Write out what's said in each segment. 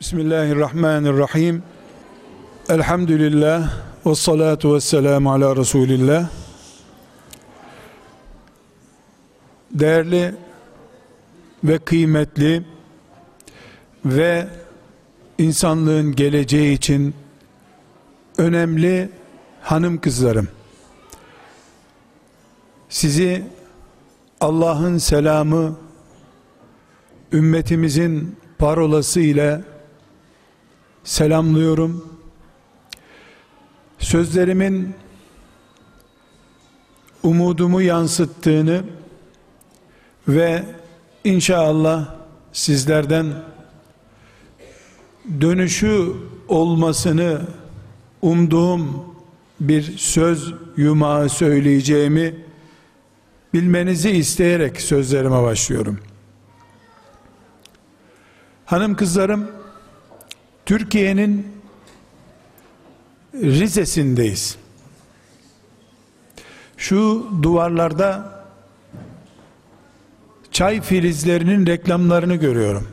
Bismillahirrahmanirrahim. Elhamdülillah ve salatu ve selamu ala Resulillah. Değerli ve kıymetli ve insanlığın geleceği için önemli hanım kızlarım. Sizi Allah'ın selamı ümmetimizin parolası ile selamlıyorum. Sözlerimin umudumu yansıttığını ve inşallah sizlerden dönüşü olmasını umduğum bir söz yumağı söyleyeceğimi bilmenizi isteyerek sözlerime başlıyorum. Hanım kızlarım Türkiye'nin Rize'sindeyiz. Şu duvarlarda çay filizlerinin reklamlarını görüyorum.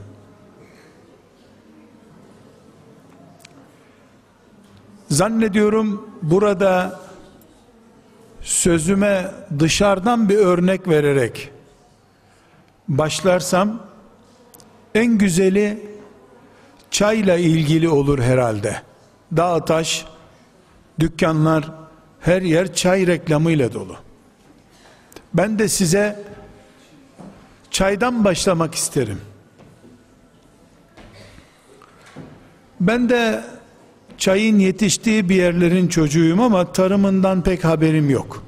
Zannediyorum burada sözüme dışarıdan bir örnek vererek başlarsam en güzeli çayla ilgili olur herhalde. Dağ taş, dükkanlar, her yer çay reklamıyla dolu. Ben de size çaydan başlamak isterim. Ben de çayın yetiştiği bir yerlerin çocuğuyum ama tarımından pek haberim yok.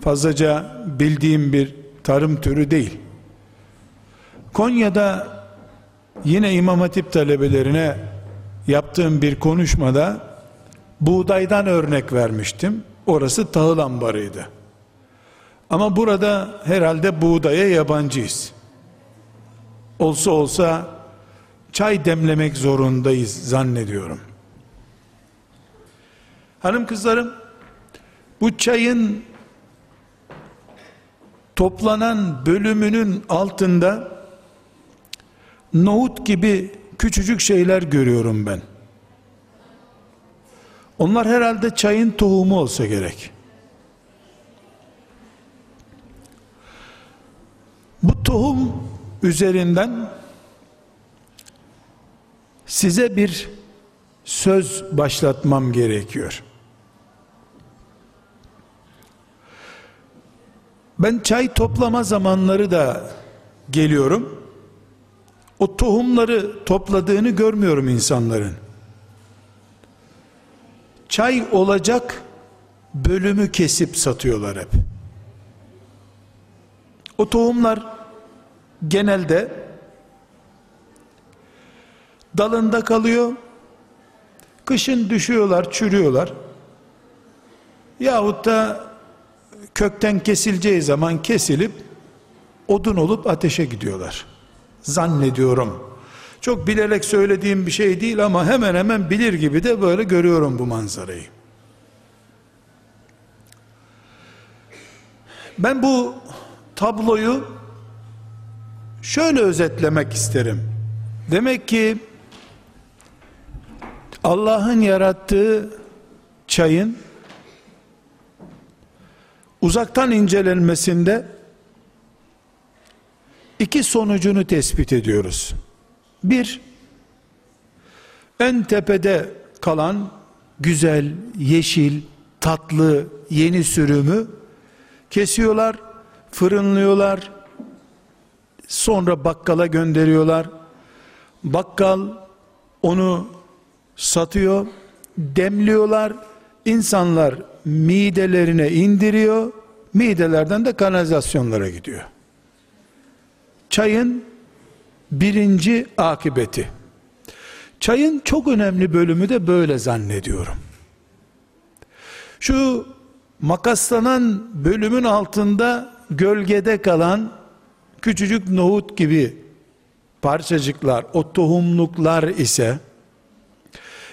Fazlaca bildiğim bir tarım türü değil. Konya'da yine İmam Hatip talebelerine yaptığım bir konuşmada buğdaydan örnek vermiştim. Orası tahıl ambarıydı. Ama burada herhalde buğdaya yabancıyız. Olsa olsa çay demlemek zorundayız zannediyorum. Hanım kızlarım bu çayın toplanan bölümünün altında nohut gibi küçücük şeyler görüyorum ben. Onlar herhalde çayın tohumu olsa gerek. Bu tohum üzerinden size bir söz başlatmam gerekiyor. Ben çay toplama zamanları da geliyorum. O tohumları topladığını görmüyorum insanların. Çay olacak bölümü kesip satıyorlar hep. O tohumlar genelde dalında kalıyor. Kışın düşüyorlar, çürüyorlar. Yahut da kökten kesileceği zaman kesilip odun olup ateşe gidiyorlar. Zannediyorum. Çok bilerek söylediğim bir şey değil ama hemen hemen bilir gibi de böyle görüyorum bu manzarayı. Ben bu tabloyu şöyle özetlemek isterim. Demek ki Allah'ın yarattığı çayın uzaktan incelenmesinde iki sonucunu tespit ediyoruz. Bir, en tepede kalan güzel, yeşil, tatlı, yeni sürümü kesiyorlar, fırınlıyorlar, sonra bakkala gönderiyorlar. Bakkal onu satıyor, demliyorlar, insanlar midelerine indiriyor, midelerden de kanalizasyonlara gidiyor. Çayın birinci akıbeti. Çayın çok önemli bölümü de böyle zannediyorum. Şu makaslanan bölümün altında gölgede kalan küçücük nohut gibi parçacıklar, o tohumluklar ise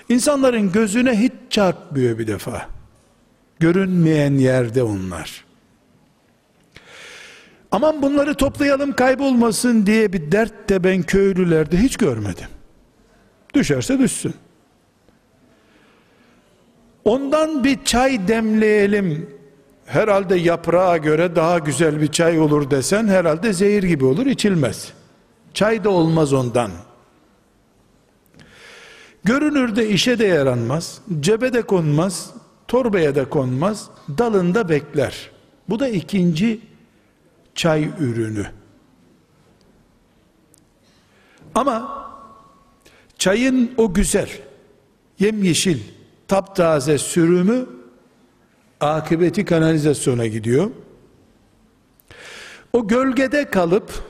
insanların gözüne hiç çarpmıyor bir defa. Görünmeyen yerde onlar. Aman bunları toplayalım kaybolmasın diye bir dert de ben köylülerde hiç görmedim. Düşerse düşsün. Ondan bir çay demleyelim. Herhalde yaprağa göre daha güzel bir çay olur desen herhalde zehir gibi olur içilmez. Çay da olmaz ondan. Görünürde işe de yaranmaz, cebe de konmaz, torbaya da konmaz, dalında bekler. Bu da ikinci çay ürünü. Ama çayın o güzel, yemyeşil, taptaze sürümü akıbeti kanalizasyona gidiyor. O gölgede kalıp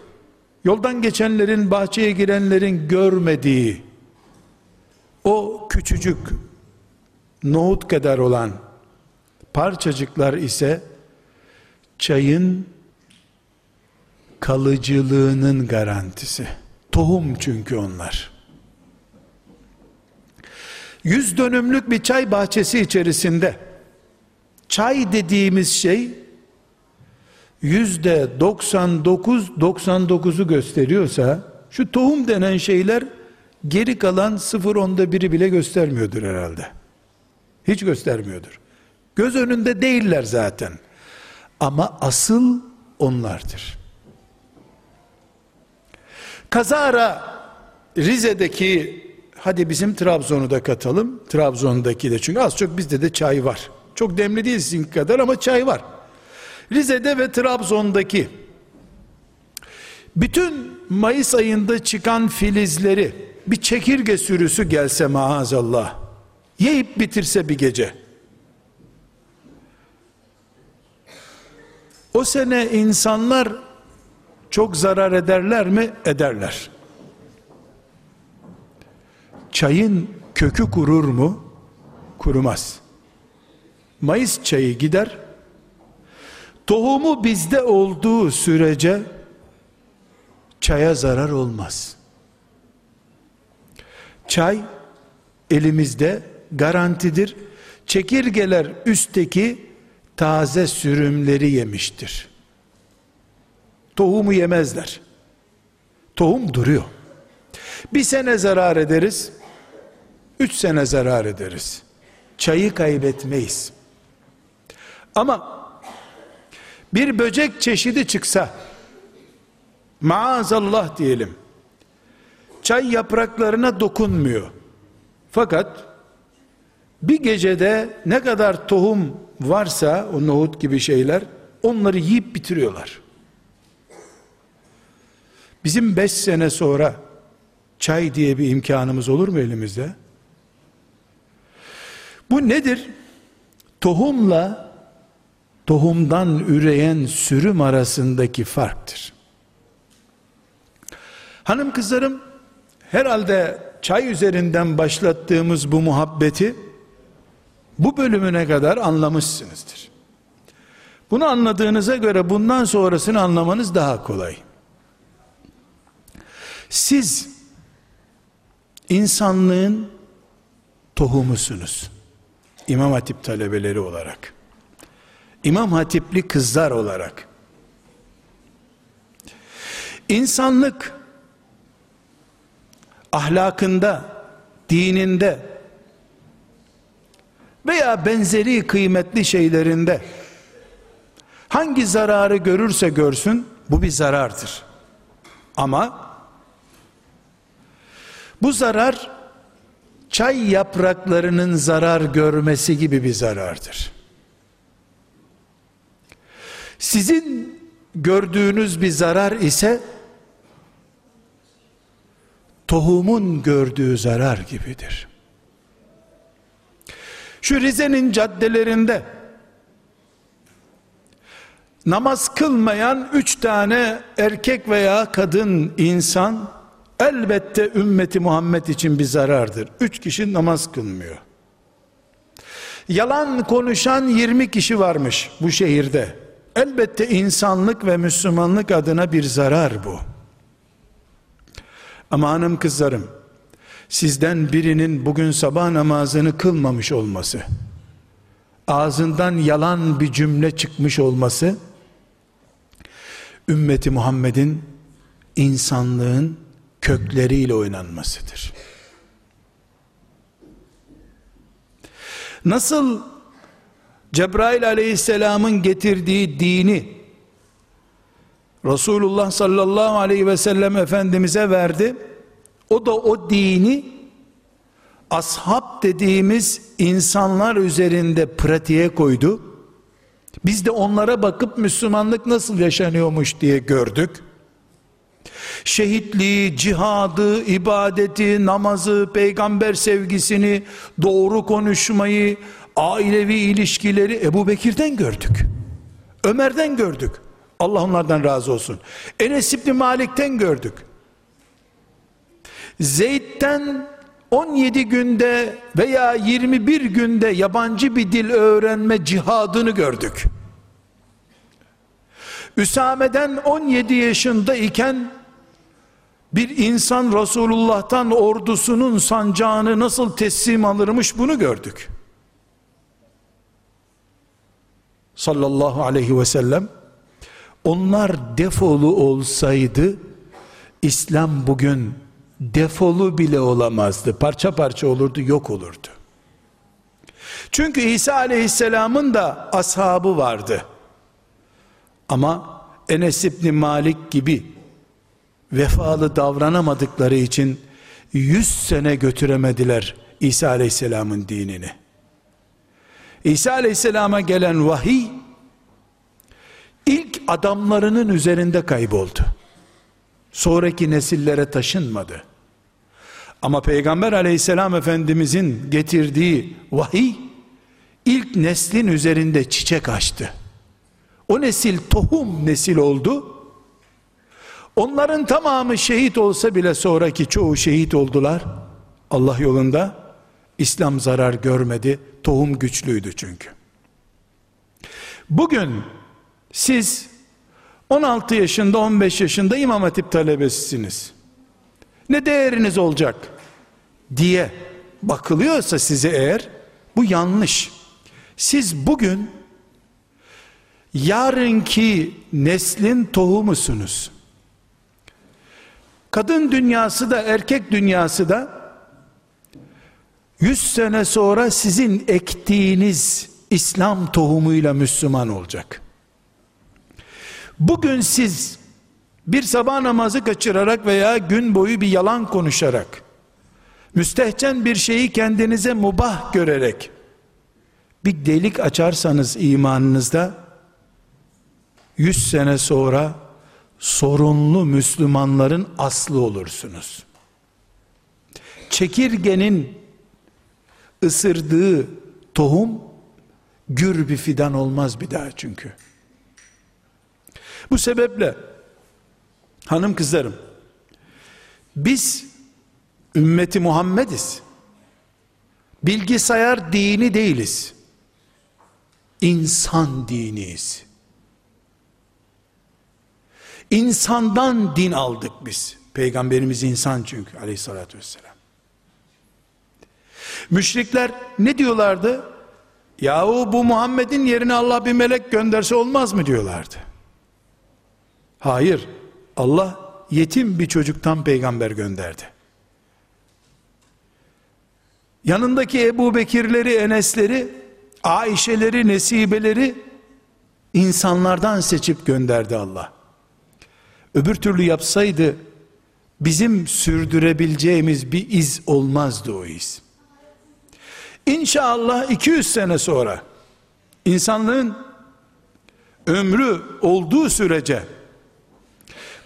yoldan geçenlerin, bahçeye girenlerin görmediği o küçücük nohut kadar olan parçacıklar ise çayın kalıcılığının garantisi. Tohum çünkü onlar. Yüz dönümlük bir çay bahçesi içerisinde çay dediğimiz şey yüzde 99 99'u gösteriyorsa şu tohum denen şeyler geri kalan sıfır onda biri bile göstermiyordur herhalde. Hiç göstermiyordur. Göz önünde değiller zaten. Ama asıl onlardır. Kazara Rize'deki hadi bizim Trabzon'u da katalım. Trabzon'daki de çünkü az çok bizde de çay var. Çok demli değil sizin kadar ama çay var. Rize'de ve Trabzon'daki bütün Mayıs ayında çıkan filizleri bir çekirge sürüsü gelse maazallah yiyip bitirse bir gece o sene insanlar çok zarar ederler mi? Ederler. Çayın kökü kurur mu? Kurumaz. Mayıs çayı gider. Tohumu bizde olduğu sürece çaya zarar olmaz. Çay elimizde garantidir. Çekirgeler üstteki taze sürümleri yemiştir. Tohumu yemezler. Tohum duruyor. Bir sene zarar ederiz. Üç sene zarar ederiz. Çayı kaybetmeyiz. Ama bir böcek çeşidi çıksa maazallah diyelim çay yapraklarına dokunmuyor. Fakat bir gecede ne kadar tohum varsa o nohut gibi şeyler onları yiyip bitiriyorlar. Bizim beş sene sonra çay diye bir imkanımız olur mu elimizde? Bu nedir? Tohumla tohumdan üreyen sürüm arasındaki farktır. Hanım kızlarım herhalde çay üzerinden başlattığımız bu muhabbeti bu bölümüne kadar anlamışsınızdır. Bunu anladığınıza göre bundan sonrasını anlamanız daha kolay. Siz insanlığın tohumusunuz. İmam Hatip talebeleri olarak. İmam Hatipli kızlar olarak. İnsanlık ahlakında, dininde veya benzeri kıymetli şeylerinde hangi zararı görürse görsün bu bir zarardır. Ama bu zarar çay yapraklarının zarar görmesi gibi bir zarardır. Sizin gördüğünüz bir zarar ise tohumun gördüğü zarar gibidir. Şu Rize'nin caddelerinde namaz kılmayan üç tane erkek veya kadın insan elbette ümmeti Muhammed için bir zarardır. Üç kişi namaz kılmıyor. Yalan konuşan 20 kişi varmış bu şehirde. Elbette insanlık ve Müslümanlık adına bir zarar bu. Ama hanım kızlarım, sizden birinin bugün sabah namazını kılmamış olması, ağzından yalan bir cümle çıkmış olması, ümmeti Muhammed'in insanlığın kökleriyle oynanmasıdır. Nasıl Cebrail aleyhisselamın getirdiği dini Resulullah sallallahu aleyhi ve sellem Efendimiz'e verdi. O da o dini ashab dediğimiz insanlar üzerinde pratiğe koydu. Biz de onlara bakıp Müslümanlık nasıl yaşanıyormuş diye gördük. Şehitliği, cihadı, ibadeti, namazı, peygamber sevgisini, doğru konuşmayı, ailevi ilişkileri Ebu Bekir'den gördük. Ömer'den gördük. Allah onlardan razı olsun. Enes İbni Malik'ten gördük. Zeyd'den 17 günde veya 21 günde yabancı bir dil öğrenme cihadını gördük. Üsame'den 17 yaşında iken bir insan Resulullah'tan ordusunun sancağını nasıl teslim alırmış bunu gördük. Sallallahu aleyhi ve sellem onlar defolu olsaydı İslam bugün defolu bile olamazdı. Parça parça olurdu, yok olurdu. Çünkü İsa aleyhisselamın da ashabı vardı. Ama Enes İbni Malik gibi vefalı davranamadıkları için yüz sene götüremediler İsa aleyhisselamın dinini. İsa aleyhisselama gelen vahiy ilk adamlarının üzerinde kayboldu. Sonraki nesillere taşınmadı. Ama Peygamber aleyhisselam efendimizin getirdiği vahiy ilk neslin üzerinde çiçek açtı. O nesil tohum nesil oldu. Onların tamamı şehit olsa bile sonraki çoğu şehit oldular. Allah yolunda İslam zarar görmedi. Tohum güçlüydü çünkü. Bugün siz 16 yaşında 15 yaşında İmam Hatip talebesisiniz. Ne değeriniz olacak diye bakılıyorsa size eğer bu yanlış. Siz bugün yarınki neslin tohumusunuz. Kadın dünyası da erkek dünyası da 100 sene sonra sizin ektiğiniz İslam tohumuyla Müslüman olacak. Bugün siz bir sabah namazı kaçırarak veya gün boyu bir yalan konuşarak müstehcen bir şeyi kendinize mubah görerek bir delik açarsanız imanınızda 100 sene sonra sorunlu Müslümanların aslı olursunuz. Çekirgenin ısırdığı tohum gür bir fidan olmaz bir daha çünkü. Bu sebeple hanım kızlarım biz ümmeti Muhammediz. Bilgisayar dini değiliz. İnsan diniyiz. İnsandan din aldık biz. Peygamberimiz insan çünkü aleyhissalatü vesselam. Müşrikler ne diyorlardı? Yahu bu Muhammed'in yerine Allah bir melek gönderse olmaz mı diyorlardı. Hayır. Allah yetim bir çocuktan peygamber gönderdi. Yanındaki Ebu Bekirleri, Enesleri, Ayşeleri, Nesibeleri insanlardan seçip gönderdi Allah. Öbür türlü yapsaydı bizim sürdürebileceğimiz bir iz olmazdı o iz. İnşallah 200 sene sonra insanlığın ömrü olduğu sürece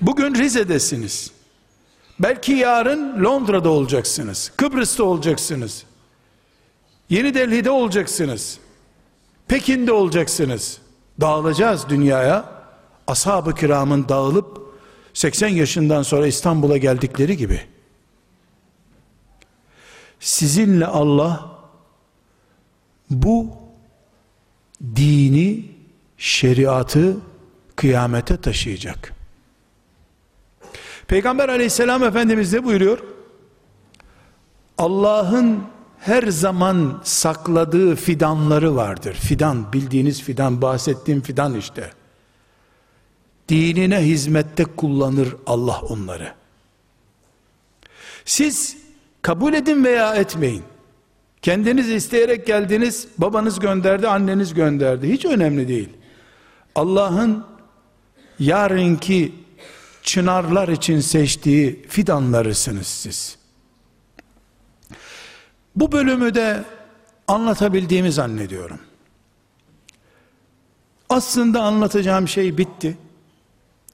bugün Rize'desiniz. Belki yarın Londra'da olacaksınız. Kıbrıs'ta olacaksınız. Yeni Delhi'de olacaksınız. Pekin'de olacaksınız. Dağılacağız dünyaya. Ashab-ı kiramın dağılıp 80 yaşından sonra İstanbul'a geldikleri gibi. Sizinle Allah bu dini, şeriatı kıyamete taşıyacak. Peygamber aleyhisselam efendimiz ne buyuruyor? Allah'ın her zaman sakladığı fidanları vardır. Fidan, bildiğiniz fidan, bahsettiğim fidan işte. Dinine hizmette kullanır Allah onları. Siz kabul edin veya etmeyin. Kendiniz isteyerek geldiniz, babanız gönderdi, anneniz gönderdi. Hiç önemli değil. Allah'ın yarınki çınarlar için seçtiği fidanlarısınız siz. Bu bölümü de anlatabildiğimi zannediyorum. Aslında anlatacağım şey bitti.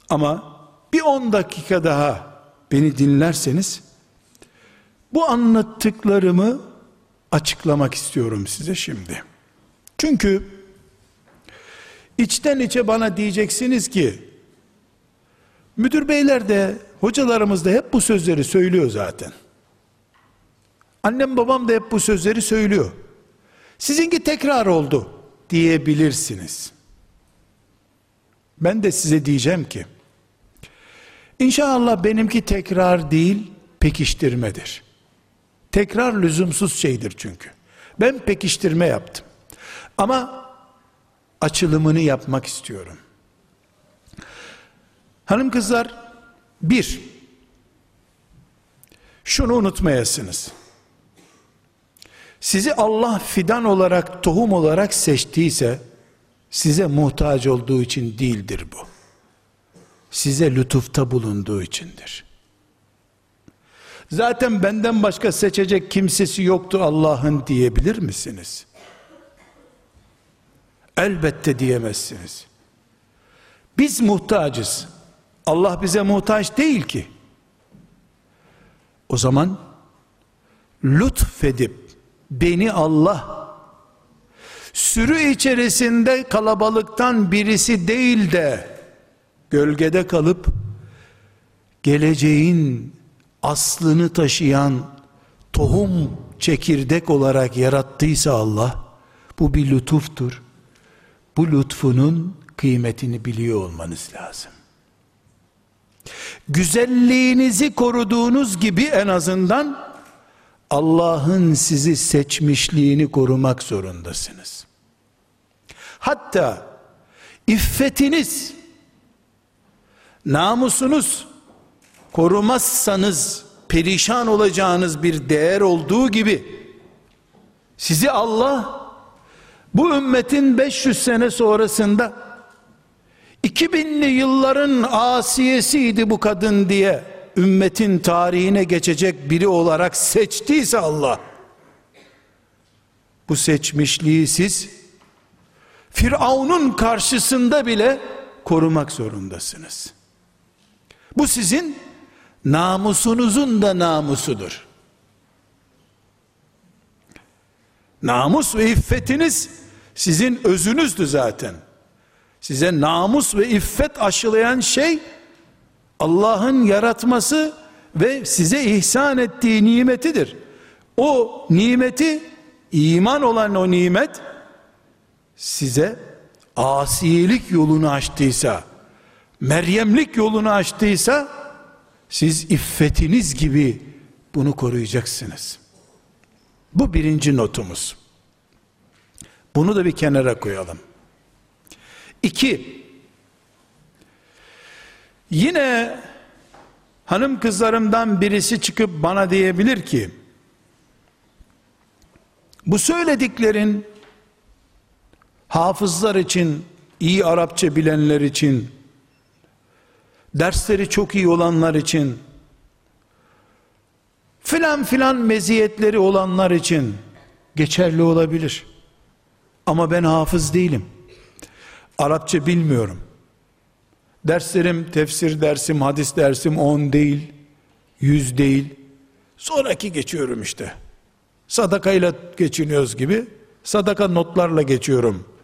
Ama bir 10 dakika daha beni dinlerseniz bu anlattıklarımı açıklamak istiyorum size şimdi. Çünkü içten içe bana diyeceksiniz ki müdür beyler de hocalarımız da hep bu sözleri söylüyor zaten. Annem babam da hep bu sözleri söylüyor. Sizinki tekrar oldu diyebilirsiniz. Ben de size diyeceğim ki İnşallah benimki tekrar değil pekiştirmedir. Tekrar lüzumsuz şeydir çünkü. Ben pekiştirme yaptım. Ama açılımını yapmak istiyorum. Hanım kızlar bir şunu unutmayasınız. Sizi Allah fidan olarak, tohum olarak seçtiyse size muhtaç olduğu için değildir bu. Size lütufta bulunduğu içindir. Zaten benden başka seçecek kimsesi yoktu Allah'ın diyebilir misiniz? Elbette diyemezsiniz. Biz muhtacız. Allah bize muhtaç değil ki. O zaman lütfedip beni Allah sürü içerisinde kalabalıktan birisi değil de gölgede kalıp geleceğin aslını taşıyan tohum çekirdek olarak yarattıysa Allah bu bir lütuftur. Bu lütfunun kıymetini biliyor olmanız lazım. Güzelliğinizi koruduğunuz gibi en azından Allah'ın sizi seçmişliğini korumak zorundasınız. Hatta iffetiniz, namusunuz korumazsanız perişan olacağınız bir değer olduğu gibi sizi Allah bu ümmetin 500 sene sonrasında 2000'li yılların asiyesiydi bu kadın diye ümmetin tarihine geçecek biri olarak seçtiyse Allah bu seçmişliği siz Firavun'un karşısında bile korumak zorundasınız. Bu sizin namusunuzun da namusudur. Namus ve iffetiniz sizin özünüzdü zaten. Size namus ve iffet aşılayan şey Allah'ın yaratması ve size ihsan ettiği nimetidir. O nimeti iman olan o nimet size asilik yolunu açtıysa, Meryemlik yolunu açtıysa siz iffetiniz gibi bunu koruyacaksınız. Bu birinci notumuz. Bunu da bir kenara koyalım. İki, yine hanım kızlarımdan birisi çıkıp bana diyebilir ki, bu söylediklerin hafızlar için, iyi Arapça bilenler için, dersleri çok iyi olanlar için, filan filan meziyetleri olanlar için geçerli olabilir. Ama ben hafız değilim. Arapça bilmiyorum. Derslerim, tefsir dersim, hadis dersim on değil, yüz değil. Sonraki geçiyorum işte. Sadakayla geçiniyoruz gibi. Sadaka notlarla geçiyorum.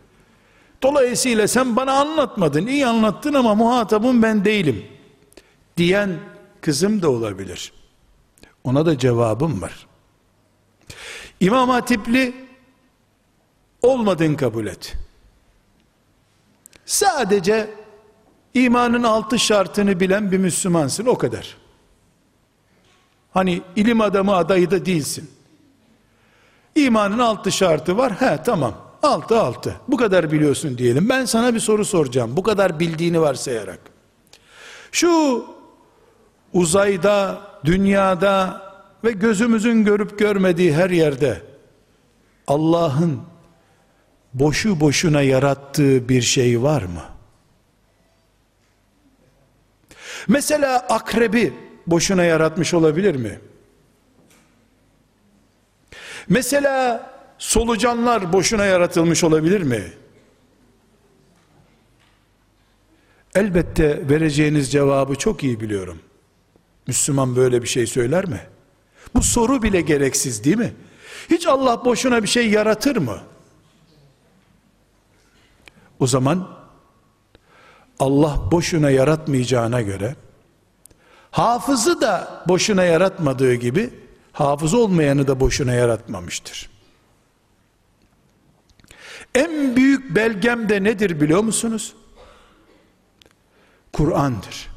Dolayısıyla sen bana anlatmadın, iyi anlattın ama muhatabım ben değilim. Diyen kızım da olabilir. Ona da cevabım var. İmam Hatipli olmadın kabul et. Sadece imanın altı şartını bilen bir Müslümansın o kadar. Hani ilim adamı adayı da değilsin. İmanın altı şartı var. He tamam. Altı altı. Bu kadar biliyorsun diyelim. Ben sana bir soru soracağım. Bu kadar bildiğini varsayarak. Şu uzayda, dünyada ve gözümüzün görüp görmediği her yerde Allah'ın boşu boşuna yarattığı bir şey var mı? Mesela akrebi boşuna yaratmış olabilir mi? Mesela solucanlar boşuna yaratılmış olabilir mi? Elbette vereceğiniz cevabı çok iyi biliyorum. Müslüman böyle bir şey söyler mi? Bu soru bile gereksiz değil mi? Hiç Allah boşuna bir şey yaratır mı? O zaman Allah boşuna yaratmayacağına göre hafızı da boşuna yaratmadığı gibi hafız olmayanı da boşuna yaratmamıştır. En büyük belgem de nedir biliyor musunuz? Kur'an'dır.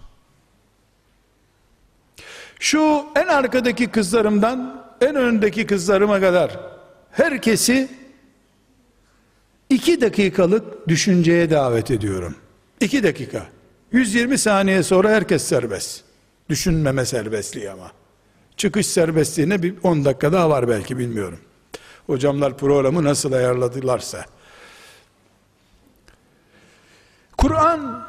Şu en arkadaki kızlarımdan en öndeki kızlarıma kadar herkesi iki dakikalık düşünceye davet ediyorum. İki dakika. 120 saniye sonra herkes serbest. Düşünmeme serbestliği ama. Çıkış serbestliğine bir 10 dakika daha var belki bilmiyorum. Hocamlar programı nasıl ayarladılarsa. Kur'an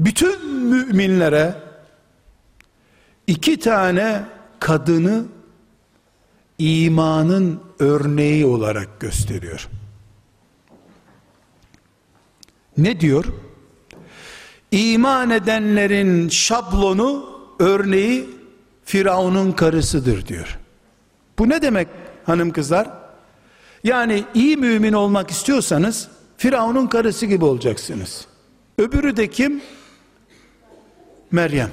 bütün müminlere iki tane kadını imanın örneği olarak gösteriyor. Ne diyor? İman edenlerin şablonu, örneği Firavun'un karısıdır diyor. Bu ne demek hanım kızlar? Yani iyi mümin olmak istiyorsanız Firavun'un karısı gibi olacaksınız. Öbürü de kim? Meryem.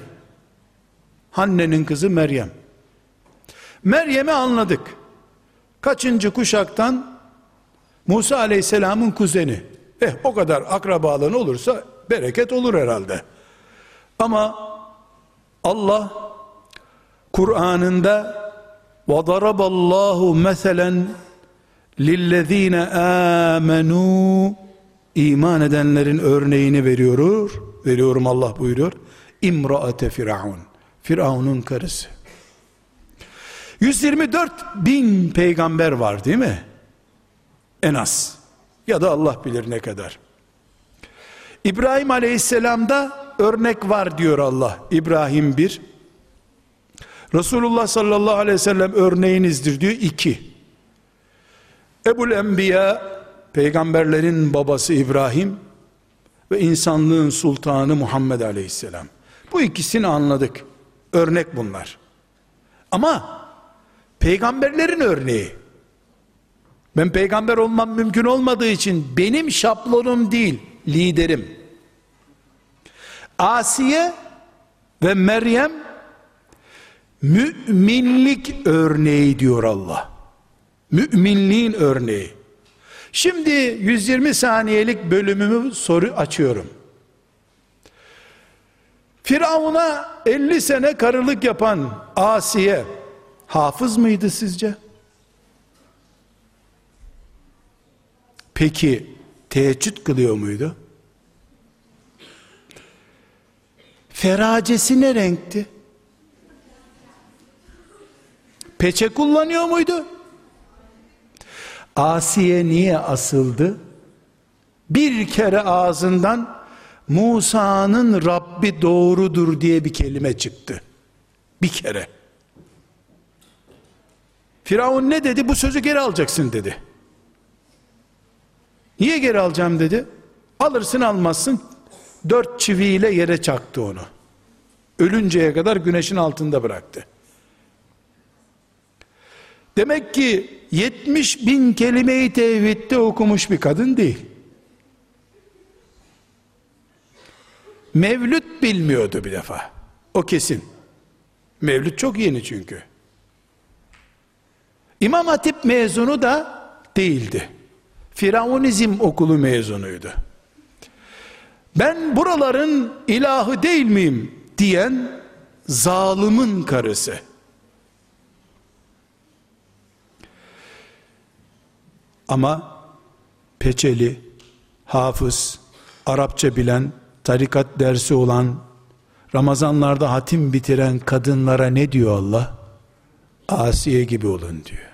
Hanne'nin kızı Meryem. Meryem'i anladık. Kaçıncı kuşaktan? Musa aleyhisselamın kuzeni. Eh o kadar akrabalığın olursa bereket olur herhalde. Ama Allah Kur'an'ında وَضَرَبَ اللّٰهُ مَثَلًا lillezine amenu iman edenlerin örneğini veriyor. Veriyorum Allah buyuruyor. İmraate Firavun. Firavun'un karısı. 124 bin peygamber var değil mi? En az. Ya da Allah bilir ne kadar. İbrahim aleyhisselamda örnek var diyor Allah. İbrahim 1. Resulullah sallallahu aleyhi ve sellem örneğinizdir diyor 2. Ebul Enbiya peygamberlerin babası İbrahim ve insanlığın sultanı Muhammed aleyhisselam. Bu ikisini anladık. Örnek bunlar. Ama peygamberlerin örneği. Ben peygamber olmam mümkün olmadığı için benim şablonum değil, liderim. Asiye ve Meryem müminlik örneği diyor Allah. Müminliğin örneği. Şimdi 120 saniyelik bölümümü soru açıyorum. Firavun'a 50 sene karılık yapan Asiye hafız mıydı sizce? Peki teheccüd kılıyor muydu? Feracesi ne renkti? Peçe kullanıyor muydu? Asiye niye asıldı? Bir kere ağzından Musa'nın Rabbi doğrudur diye bir kelime çıktı. Bir kere. Firavun ne dedi? Bu sözü geri alacaksın dedi. Niye geri alacağım dedi? Alırsın almazsın. Dört çiviyle yere çaktı onu. Ölünceye kadar güneşin altında bıraktı. Demek ki 70 bin kelimeyi tevhidde okumuş bir kadın değil. Mevlüt bilmiyordu bir defa. O kesin. Mevlüt çok yeni çünkü. İmam Hatip mezunu da değildi. Firavunizm okulu mezunuydu. Ben buraların ilahı değil miyim diyen zalimin karısı. Ama peçeli, hafız, Arapça bilen, tarikat dersi olan, Ramazanlarda hatim bitiren kadınlara ne diyor Allah? Asiye gibi olun diyor.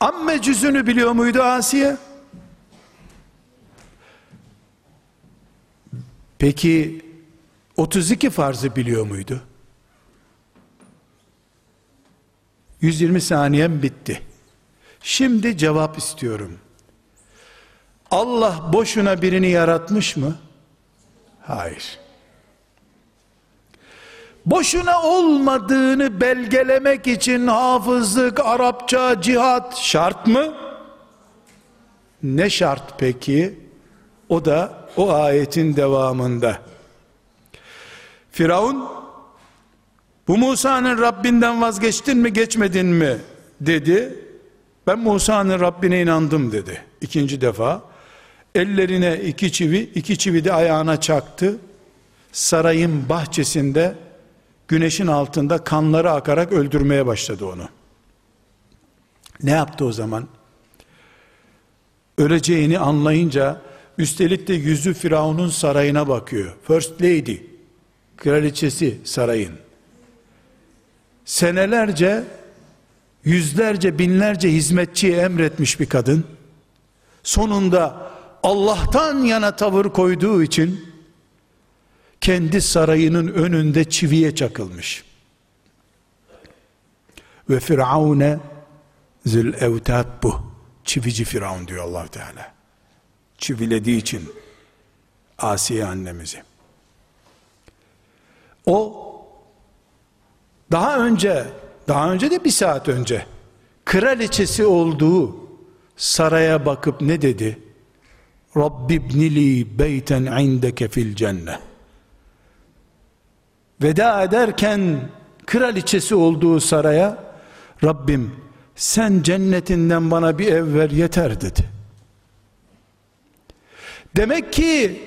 Amme cüzünü biliyor muydu Asiye? Peki 32 farzı biliyor muydu? 120 saniyem bitti. Şimdi cevap istiyorum. Allah boşuna birini yaratmış mı? Hayır. Boşuna olmadığını belgelemek için hafızlık, Arapça, cihat şart mı? Ne şart peki? O da o ayetin devamında. Firavun bu Musa'nın Rabbinden vazgeçtin mi geçmedin mi dedi. Ben Musa'nın Rabbine inandım dedi. İkinci defa ellerine iki çivi, iki çivi de ayağına çaktı. Sarayın bahçesinde güneşin altında kanları akarak öldürmeye başladı onu. Ne yaptı o zaman? Öleceğini anlayınca üstelik de yüzü Firavun'un sarayına bakıyor. First Lady, kraliçesi sarayın. Senelerce, yüzlerce, binlerce hizmetçiye emretmiş bir kadın. Sonunda Allah'tan yana tavır koyduğu için kendi sarayının önünde çiviye çakılmış. Ve Firavune zül evtab bu. Çivici Firavun diyor allah Teala. Çivilediği için Asiye annemizi. O daha önce, daha önce de bir saat önce kraliçesi olduğu saraya bakıp ne dedi? Rabbibnili beyten indeke fil cennet veda ederken kraliçesi olduğu saraya Rabbim sen cennetinden bana bir ev ver yeter dedi. Demek ki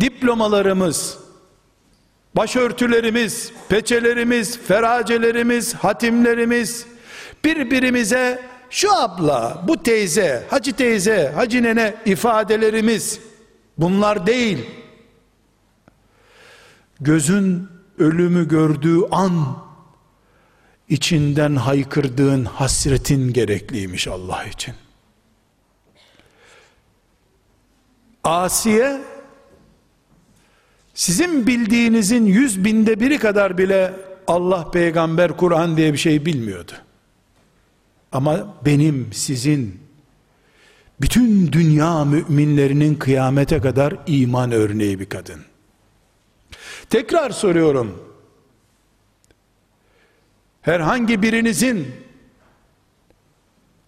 diplomalarımız, başörtülerimiz, peçelerimiz, feracelerimiz, hatimlerimiz. Birbirimize şu abla, bu teyze, hacı teyze, hacı nene ifadelerimiz. Bunlar değil. Gözün ölümü gördüğü an içinden haykırdığın hasretin gerekliymiş Allah için. Asiye sizin bildiğinizin yüz binde biri kadar bile Allah peygamber Kur'an diye bir şey bilmiyordu. Ama benim sizin bütün dünya müminlerinin kıyamete kadar iman örneği bir kadın. Tekrar soruyorum. Herhangi birinizin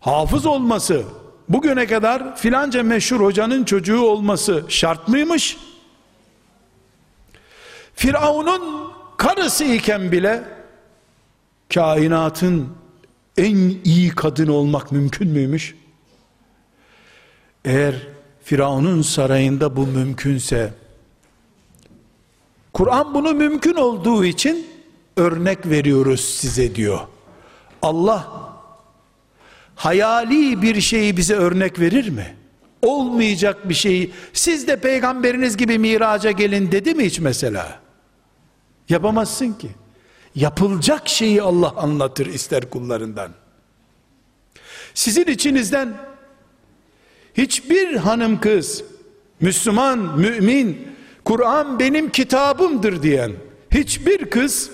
hafız olması, bugüne kadar filanca meşhur hocanın çocuğu olması şart mıymış? Firavun'un karısı iken bile kainatın en iyi kadın olmak mümkün müymüş? Eğer Firavun'un sarayında bu mümkünse Kur'an bunu mümkün olduğu için örnek veriyoruz size diyor. Allah hayali bir şeyi bize örnek verir mi? Olmayacak bir şeyi siz de peygamberiniz gibi miraca gelin dedi mi hiç mesela? Yapamazsın ki. Yapılacak şeyi Allah anlatır ister kullarından. Sizin içinizden hiçbir hanım kız, Müslüman, mümin Kur'an benim kitabımdır diyen hiçbir kız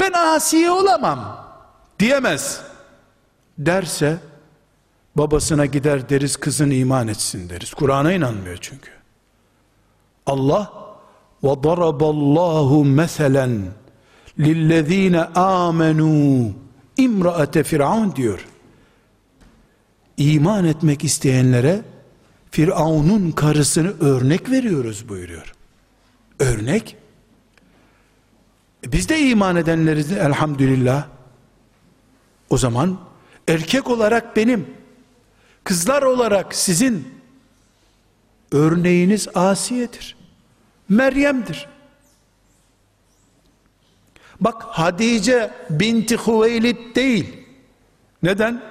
ben asiye olamam diyemez derse babasına gider deriz kızın iman etsin deriz. Kur'an'a inanmıyor çünkü. Allah ve daraballahu meselen lillezine amenu imraate firavun diyor. İman etmek isteyenlere Firavun'un karısını örnek veriyoruz buyuruyor. Örnek. Biz de iman edenleriz elhamdülillah. O zaman erkek olarak benim, kızlar olarak sizin örneğiniz Asiye'dir. Meryem'dir. Bak Hadice binti Hüveylid değil. Neden?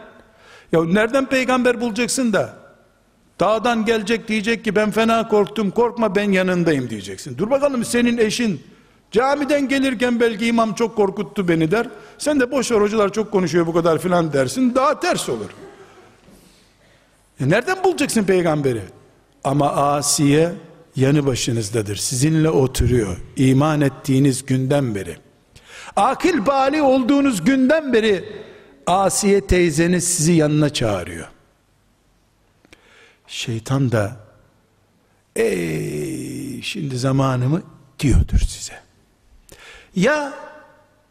Ya nereden peygamber bulacaksın da Dağdan gelecek diyecek ki ben fena korktum korkma ben yanındayım diyeceksin. Dur bakalım senin eşin camiden gelirken belki imam çok korkuttu beni der. Sen de boş ver hocalar çok konuşuyor bu kadar filan dersin. Daha ters olur. E nereden bulacaksın peygamberi? Ama Asiye yanı başınızdadır. Sizinle oturuyor. İman ettiğiniz günden beri. Akıl bali olduğunuz günden beri Asiye teyzeniz sizi yanına çağırıyor. Şeytan da ey şimdi zamanımı diyordur size. Ya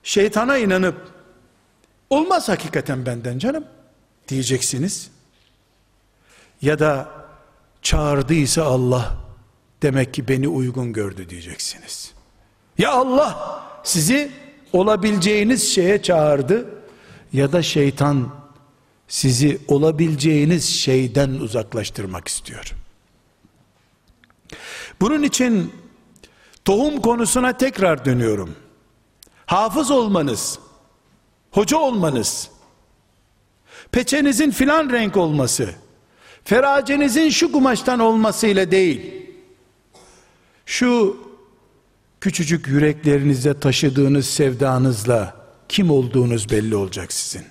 şeytana inanıp olmaz hakikaten benden canım diyeceksiniz. Ya da çağırdıysa Allah demek ki beni uygun gördü diyeceksiniz. Ya Allah sizi olabileceğiniz şeye çağırdı ya da şeytan sizi olabileceğiniz şeyden uzaklaştırmak istiyor. Bunun için tohum konusuna tekrar dönüyorum. Hafız olmanız, hoca olmanız, peçenizin filan renk olması, feracenizin şu kumaştan olmasıyla değil, şu küçücük yüreklerinizde taşıdığınız sevdanızla kim olduğunuz belli olacak sizin.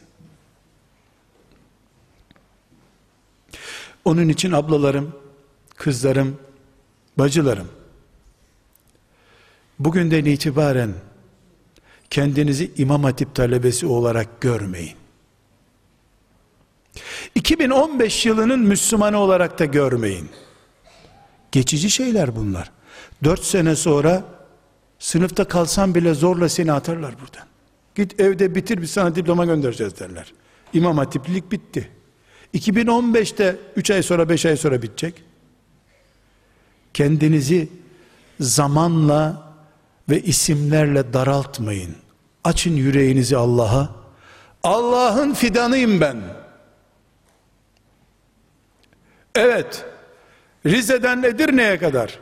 Onun için ablalarım, kızlarım, bacılarım, bugünden itibaren kendinizi İmam Hatip talebesi olarak görmeyin. 2015 yılının Müslümanı olarak da görmeyin. Geçici şeyler bunlar. 4 sene sonra sınıfta kalsan bile zorla seni atarlar buradan. Git evde bitir bir sana diploma göndereceğiz derler. İmam Hatiplilik bitti. 2015'te 3 ay sonra 5 ay sonra bitecek. Kendinizi zamanla ve isimlerle daraltmayın. Açın yüreğinizi Allah'a. Allah'ın fidanıyım ben. Evet. Rize'den Edirne'ye kadar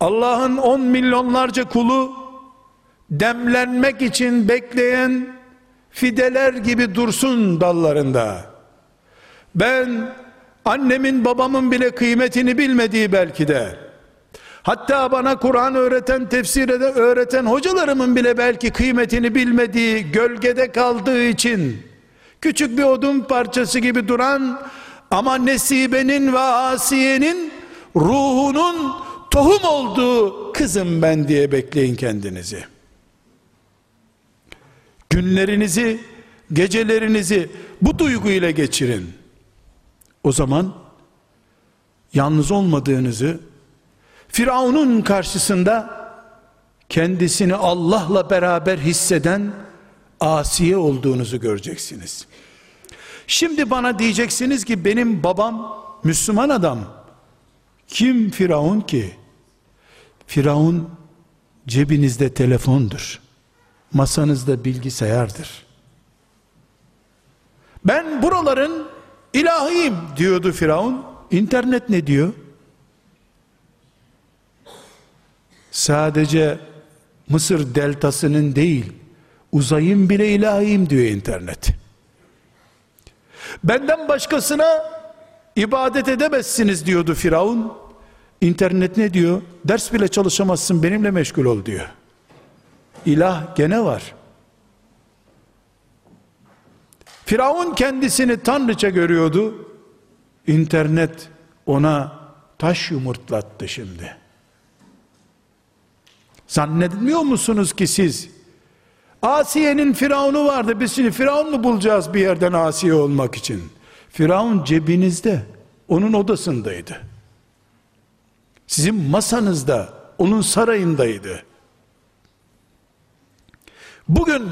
Allah'ın on milyonlarca kulu demlenmek için bekleyen fideler gibi dursun dallarında. Ben annemin babamın bile kıymetini bilmediği belki de hatta bana Kur'an öğreten tefsirde öğreten hocalarımın bile belki kıymetini bilmediği gölgede kaldığı için küçük bir odun parçası gibi duran ama Nesibe'nin ve Asiye'nin ruhunun tohum olduğu kızım ben diye bekleyin kendinizi. Günlerinizi, gecelerinizi bu duyguyla geçirin. O zaman yalnız olmadığınızı Firavun'un karşısında kendisini Allah'la beraber hisseden asiye olduğunuzu göreceksiniz. Şimdi bana diyeceksiniz ki benim babam Müslüman adam. Kim Firavun ki? Firavun cebinizde telefondur. Masanızda bilgisayardır. Ben buraların ilahiyim diyordu Firavun. İnternet ne diyor? Sadece Mısır deltasının değil, uzayın bile ilahiyim diyor internet. Benden başkasına ibadet edemezsiniz diyordu Firavun. İnternet ne diyor? Ders bile çalışamazsın benimle meşgul ol diyor. İlah gene var. Firavun kendisini tanrıça görüyordu. İnternet ona taş yumurtlattı şimdi. Zannetmiyor musunuz ki siz Asiye'nin Firavun'u vardı. Biz şimdi Firavun mu bulacağız bir yerden Asiye olmak için? Firavun cebinizde. Onun odasındaydı. Sizin masanızda, onun sarayındaydı. Bugün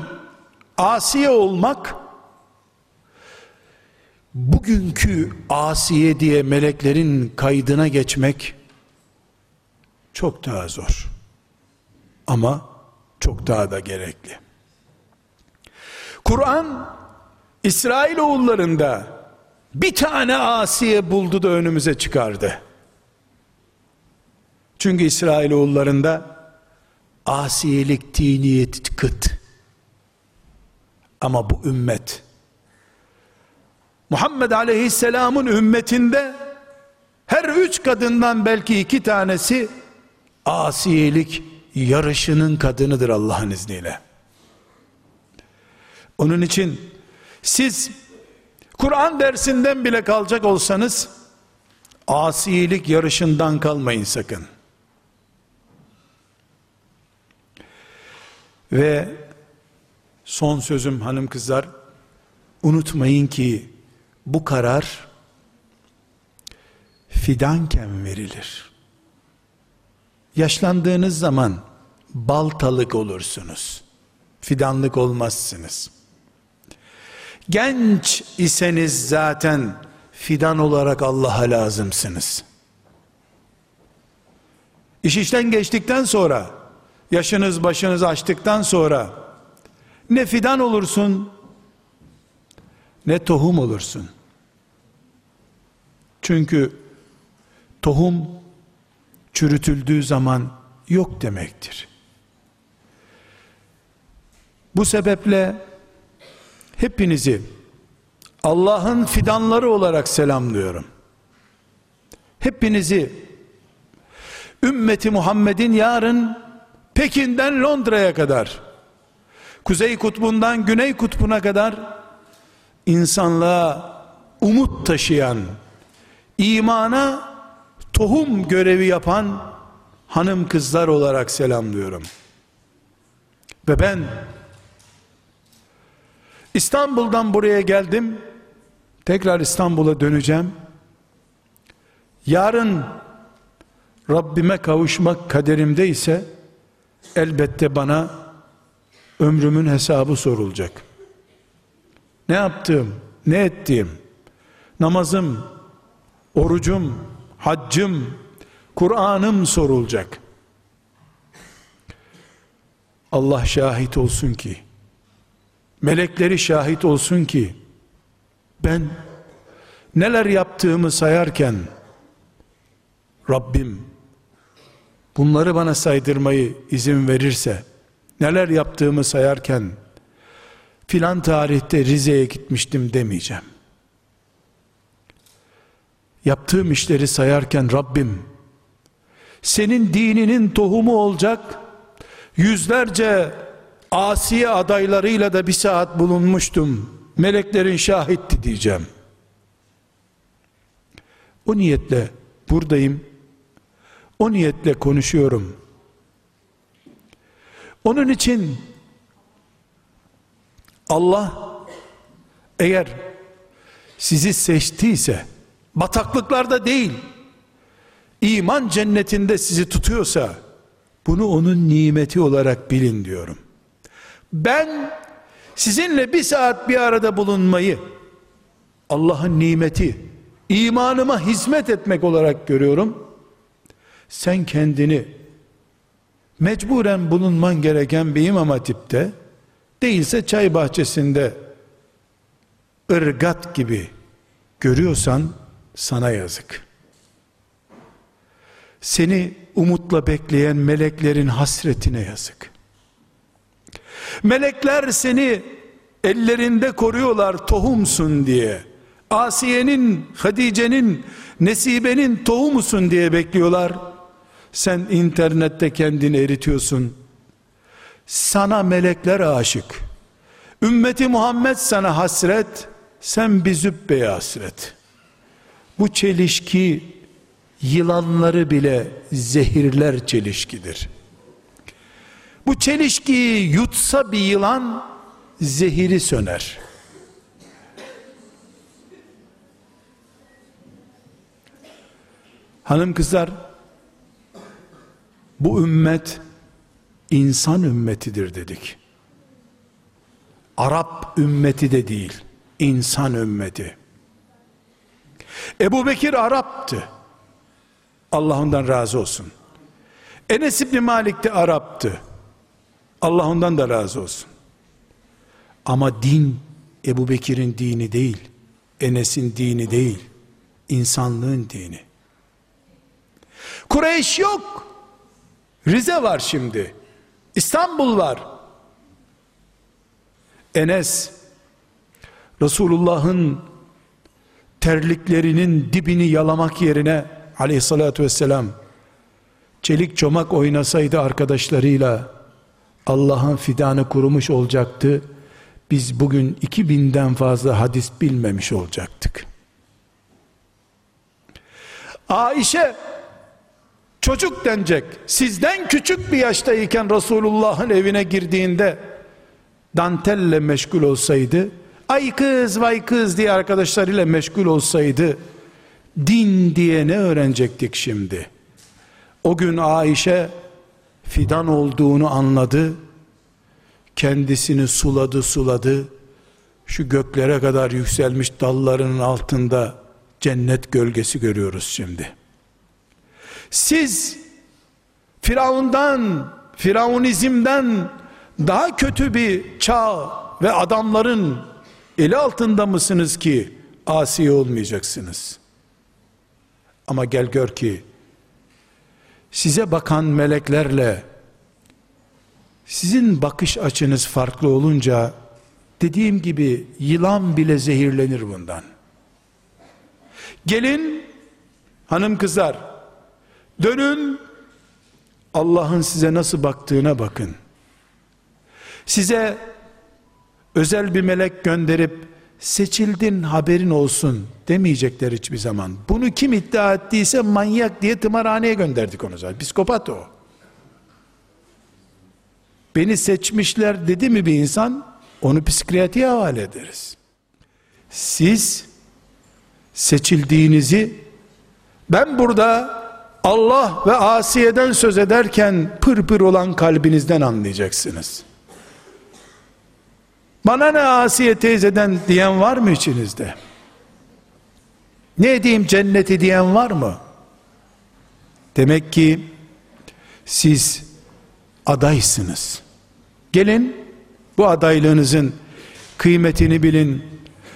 Asiye olmak bugünkü Asiye diye meleklerin kaydına geçmek çok daha zor. Ama çok daha da gerekli. Kur'an İsrail oğullarında bir tane Asiye buldu da önümüze çıkardı. Çünkü İsrail oğullarında asiyelik tiniyet kıt. Ama bu ümmet Muhammed Aleyhisselam'ın ümmetinde her üç kadından belki iki tanesi asiyelik yarışının kadınıdır Allah'ın izniyle. Onun için siz Kur'an dersinden bile kalacak olsanız asilik yarışından kalmayın sakın. Ve son sözüm hanım kızlar unutmayın ki bu karar fidanken verilir. Yaşlandığınız zaman baltalık olursunuz. Fidanlık olmazsınız. Genç iseniz zaten fidan olarak Allah'a lazımsınız. İş işten geçtikten sonra, yaşınız başınız açtıktan sonra, ne fidan olursun, ne tohum olursun. Çünkü tohum çürütüldüğü zaman yok demektir. Bu sebeple hepinizi Allah'ın fidanları olarak selamlıyorum. Hepinizi ümmeti Muhammed'in yarın Pekin'den Londra'ya kadar Kuzey kutbundan Güney kutbuna kadar insanlığa umut taşıyan imana tohum görevi yapan hanım kızlar olarak selamlıyorum. Ve ben İstanbul'dan buraya geldim. Tekrar İstanbul'a döneceğim. Yarın Rabbime kavuşmak kaderimde ise elbette bana ömrümün hesabı sorulacak. Ne yaptım, ne ettiğim, namazım, orucum, haccım, Kur'an'ım sorulacak. Allah şahit olsun ki, melekleri şahit olsun ki, ben neler yaptığımı sayarken, Rabbim, bunları bana saydırmayı izin verirse, neler yaptığımı sayarken, filan tarihte Rize'ye gitmiştim demeyeceğim. Yaptığım işleri sayarken Rabbim, senin dininin tohumu olacak, yüzlerce asiye adaylarıyla da bir saat bulunmuştum, meleklerin şahitti diyeceğim. O niyetle buradayım, o niyetle konuşuyorum. Onun için Allah eğer sizi seçtiyse bataklıklarda değil iman cennetinde sizi tutuyorsa bunu onun nimeti olarak bilin diyorum. Ben sizinle bir saat bir arada bulunmayı Allah'ın nimeti imanıma hizmet etmek olarak görüyorum. Sen kendini mecburen bulunman gereken bir imam hatipte değilse çay bahçesinde ırgat gibi görüyorsan sana yazık. Seni umutla bekleyen meleklerin hasretine yazık. Melekler seni ellerinde koruyorlar tohumsun diye. Asiye'nin, Hadice'nin, Nesibe'nin tohumusun diye bekliyorlar. Sen internette kendini eritiyorsun. Sana melekler aşık. Ümmeti Muhammed sana hasret, sen bir zübbeye hasret. Bu çelişki yılanları bile zehirler çelişkidir. Bu çelişkiyi yutsa bir yılan zehiri söner. Hanım kızlar bu ümmet insan ümmetidir dedik. Arap ümmeti de değil, insan ümmeti. Ebu Bekir Arap'tı. Allah ondan razı olsun. Enes İbni Malik de Arap'tı. Allah ondan da razı olsun. Ama din Ebu Bekir'in dini değil, Enes'in dini değil, insanlığın dini. Kureyş yok. Rize var şimdi. İstanbul var. Enes Resulullah'ın terliklerinin dibini yalamak yerine aleyhissalatü vesselam çelik çomak oynasaydı arkadaşlarıyla Allah'ın fidanı kurumuş olacaktı biz bugün 2000'den fazla hadis bilmemiş olacaktık. Ayşe çocuk denecek. Sizden küçük bir yaştayken Resulullah'ın evine girdiğinde dantelle meşgul olsaydı, ay kız vay kız diye arkadaşlarıyla meşgul olsaydı, din diye ne öğrenecektik şimdi? O gün Ayşe fidan olduğunu anladı, kendisini suladı suladı, şu göklere kadar yükselmiş dallarının altında cennet gölgesi görüyoruz şimdi. Siz Firavundan, Firavunizmden daha kötü bir çağ ve adamların eli altında mısınız ki asi olmayacaksınız? Ama gel gör ki size bakan meleklerle sizin bakış açınız farklı olunca dediğim gibi yılan bile zehirlenir bundan. Gelin hanım kızlar dönün Allah'ın size nasıl baktığına bakın. Size özel bir melek gönderip seçildin haberin olsun demeyecekler hiçbir zaman. Bunu kim iddia ettiyse manyak diye tımarhaneye gönderdik onu zaten. Psikopat o. Beni seçmişler dedi mi bir insan onu psikiyatriye havale ederiz. Siz seçildiğinizi ben burada Allah ve Asiye'den söz ederken pır pır olan kalbinizden anlayacaksınız. Bana ne Asiye teyzeden diyen var mı içinizde? Ne diyeyim cenneti diyen var mı? Demek ki siz adaysınız. Gelin bu adaylığınızın kıymetini bilin.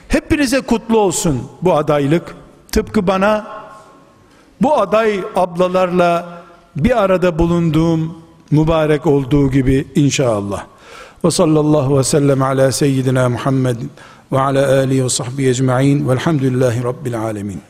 Hepinize kutlu olsun bu adaylık. Tıpkı bana bu aday ablalarla bir arada bulunduğum mübarek olduğu gibi inşallah. Ve sallallahu ve sellem ala seyyidina Muhammed ve ala alihi ve sahbihi ecma'in velhamdülillahi rabbil alemin.